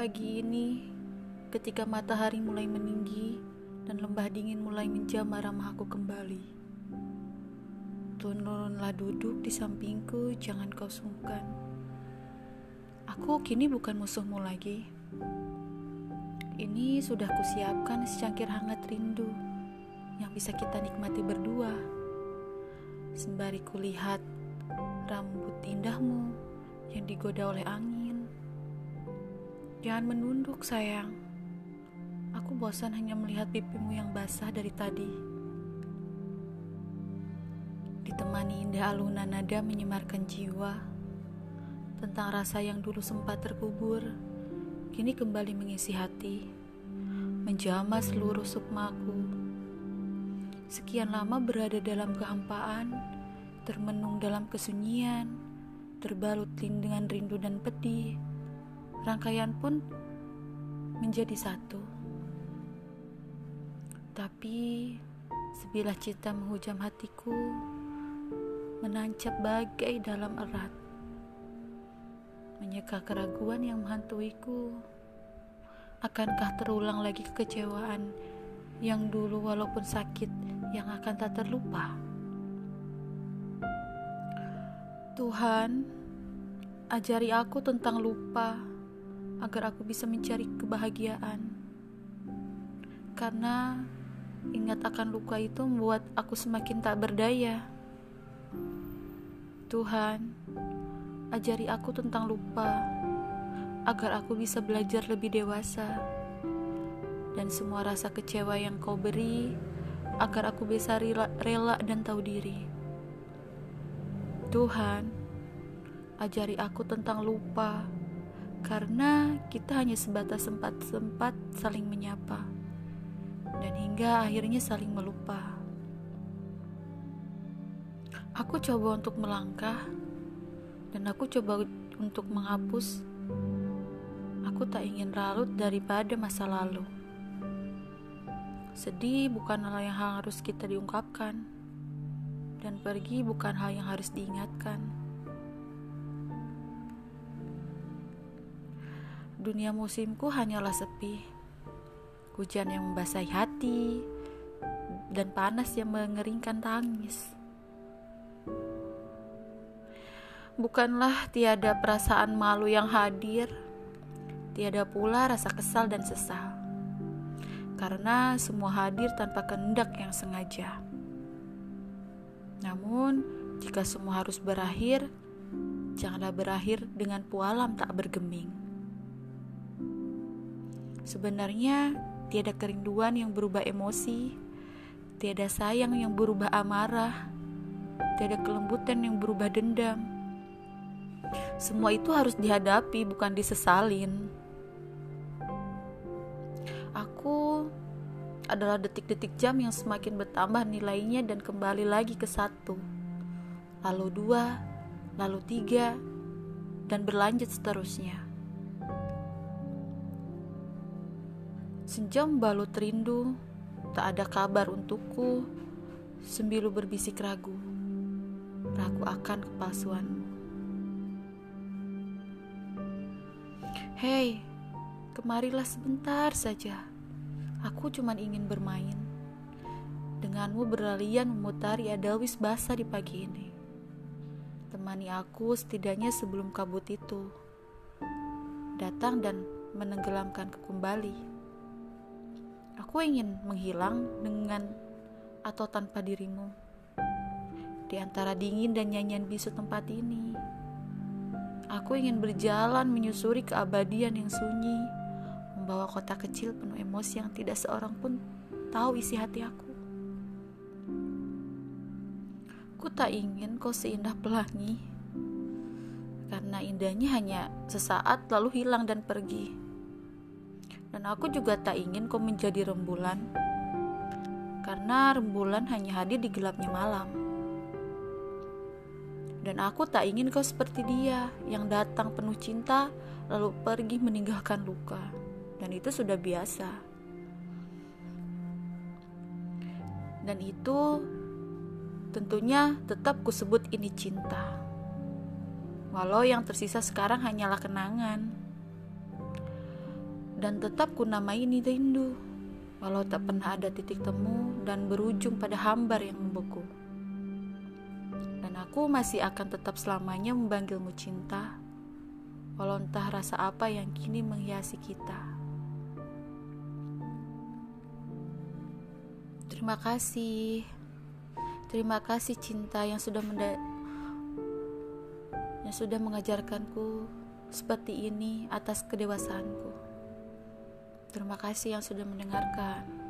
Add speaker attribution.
Speaker 1: Pagi ini, ketika matahari mulai meninggi dan lembah dingin mulai menjamah ramah aku kembali. Turunlah duduk di sampingku, jangan kau sungkan. Aku kini bukan musuhmu lagi. Ini sudah kusiapkan secangkir hangat rindu yang bisa kita nikmati berdua. Sembari kulihat rambut indahmu yang digoda oleh angin. Jangan menunduk, sayang. Aku bosan hanya melihat pipimu yang basah dari tadi. Ditemani indah alunan nada menyemarkan jiwa tentang rasa yang dulu sempat terkubur, kini kembali mengisi hati, menjamah seluruh sukmaku. Sekian lama berada dalam kehampaan, termenung dalam kesunyian, terbalut dengan rindu dan pedih rangkaian pun menjadi satu. Tapi sebilah cinta menghujam hatiku, menancap bagai dalam erat, menyeka keraguan yang menghantuiku. Akankah terulang lagi kekecewaan yang dulu walaupun sakit yang akan tak terlupa? Tuhan, ajari aku tentang lupa agar aku bisa mencari kebahagiaan. Karena ingat akan luka itu membuat aku semakin tak berdaya. Tuhan, ajari aku tentang lupa agar aku bisa belajar lebih dewasa. Dan semua rasa kecewa yang kau beri agar aku bisa rela, rela dan tahu diri. Tuhan, ajari aku tentang lupa karena kita hanya sebatas sempat-sempat saling menyapa, dan hingga akhirnya saling melupa. Aku coba untuk melangkah, dan aku coba untuk menghapus. Aku tak ingin ralut daripada masa lalu. Sedih bukan hal yang harus kita diungkapkan, dan pergi bukan hal yang harus diingatkan. Dunia musimku hanyalah sepi. Hujan yang membasahi hati dan panas yang mengeringkan tangis. Bukanlah tiada perasaan malu yang hadir, tiada pula rasa kesal dan sesal. Karena semua hadir tanpa kehendak yang sengaja. Namun, jika semua harus berakhir, janganlah berakhir dengan pualam tak bergeming. Sebenarnya, tiada kerinduan yang berubah emosi, tiada sayang yang berubah amarah, tiada kelembutan yang berubah dendam. Semua itu harus dihadapi, bukan disesalin. Aku adalah detik-detik jam yang semakin bertambah nilainya dan kembali lagi ke satu, lalu dua, lalu tiga, dan berlanjut seterusnya. Senjam balut rindu, tak ada kabar untukku, sembilu berbisik ragu, ragu akan kepalsuanmu. Hei, kemarilah sebentar saja. Aku cuma ingin bermain. Denganmu berlalian memutari adawis basah di pagi ini. Temani aku setidaknya sebelum kabut itu. Datang dan menenggelamkan kembali. Aku ingin menghilang dengan atau tanpa dirimu. Di antara dingin dan nyanyian bisu tempat ini. Aku ingin berjalan menyusuri keabadian yang sunyi, membawa kota kecil penuh emosi yang tidak seorang pun tahu isi hati aku. Ku tak ingin kau seindah pelangi, karena indahnya hanya sesaat lalu hilang dan pergi. Dan aku juga tak ingin kau menjadi rembulan, karena rembulan hanya hadir di gelapnya malam. Dan aku tak ingin kau seperti dia yang datang penuh cinta, lalu pergi meninggalkan luka, dan itu sudah biasa. Dan itu tentunya tetap kusebut ini cinta. Walau yang tersisa sekarang hanyalah kenangan Dan tetap ku namai ini rindu, walau tak pernah ada titik temu dan berujung pada hambar yang membeku. Dan aku masih akan tetap selamanya memanggilmu cinta, walau entah rasa apa yang kini menghiasi kita. Terima kasih. Terima kasih cinta yang sudah menda yang sudah mengajarkanku seperti ini atas kedewasaanku. Terima kasih yang sudah mendengarkan.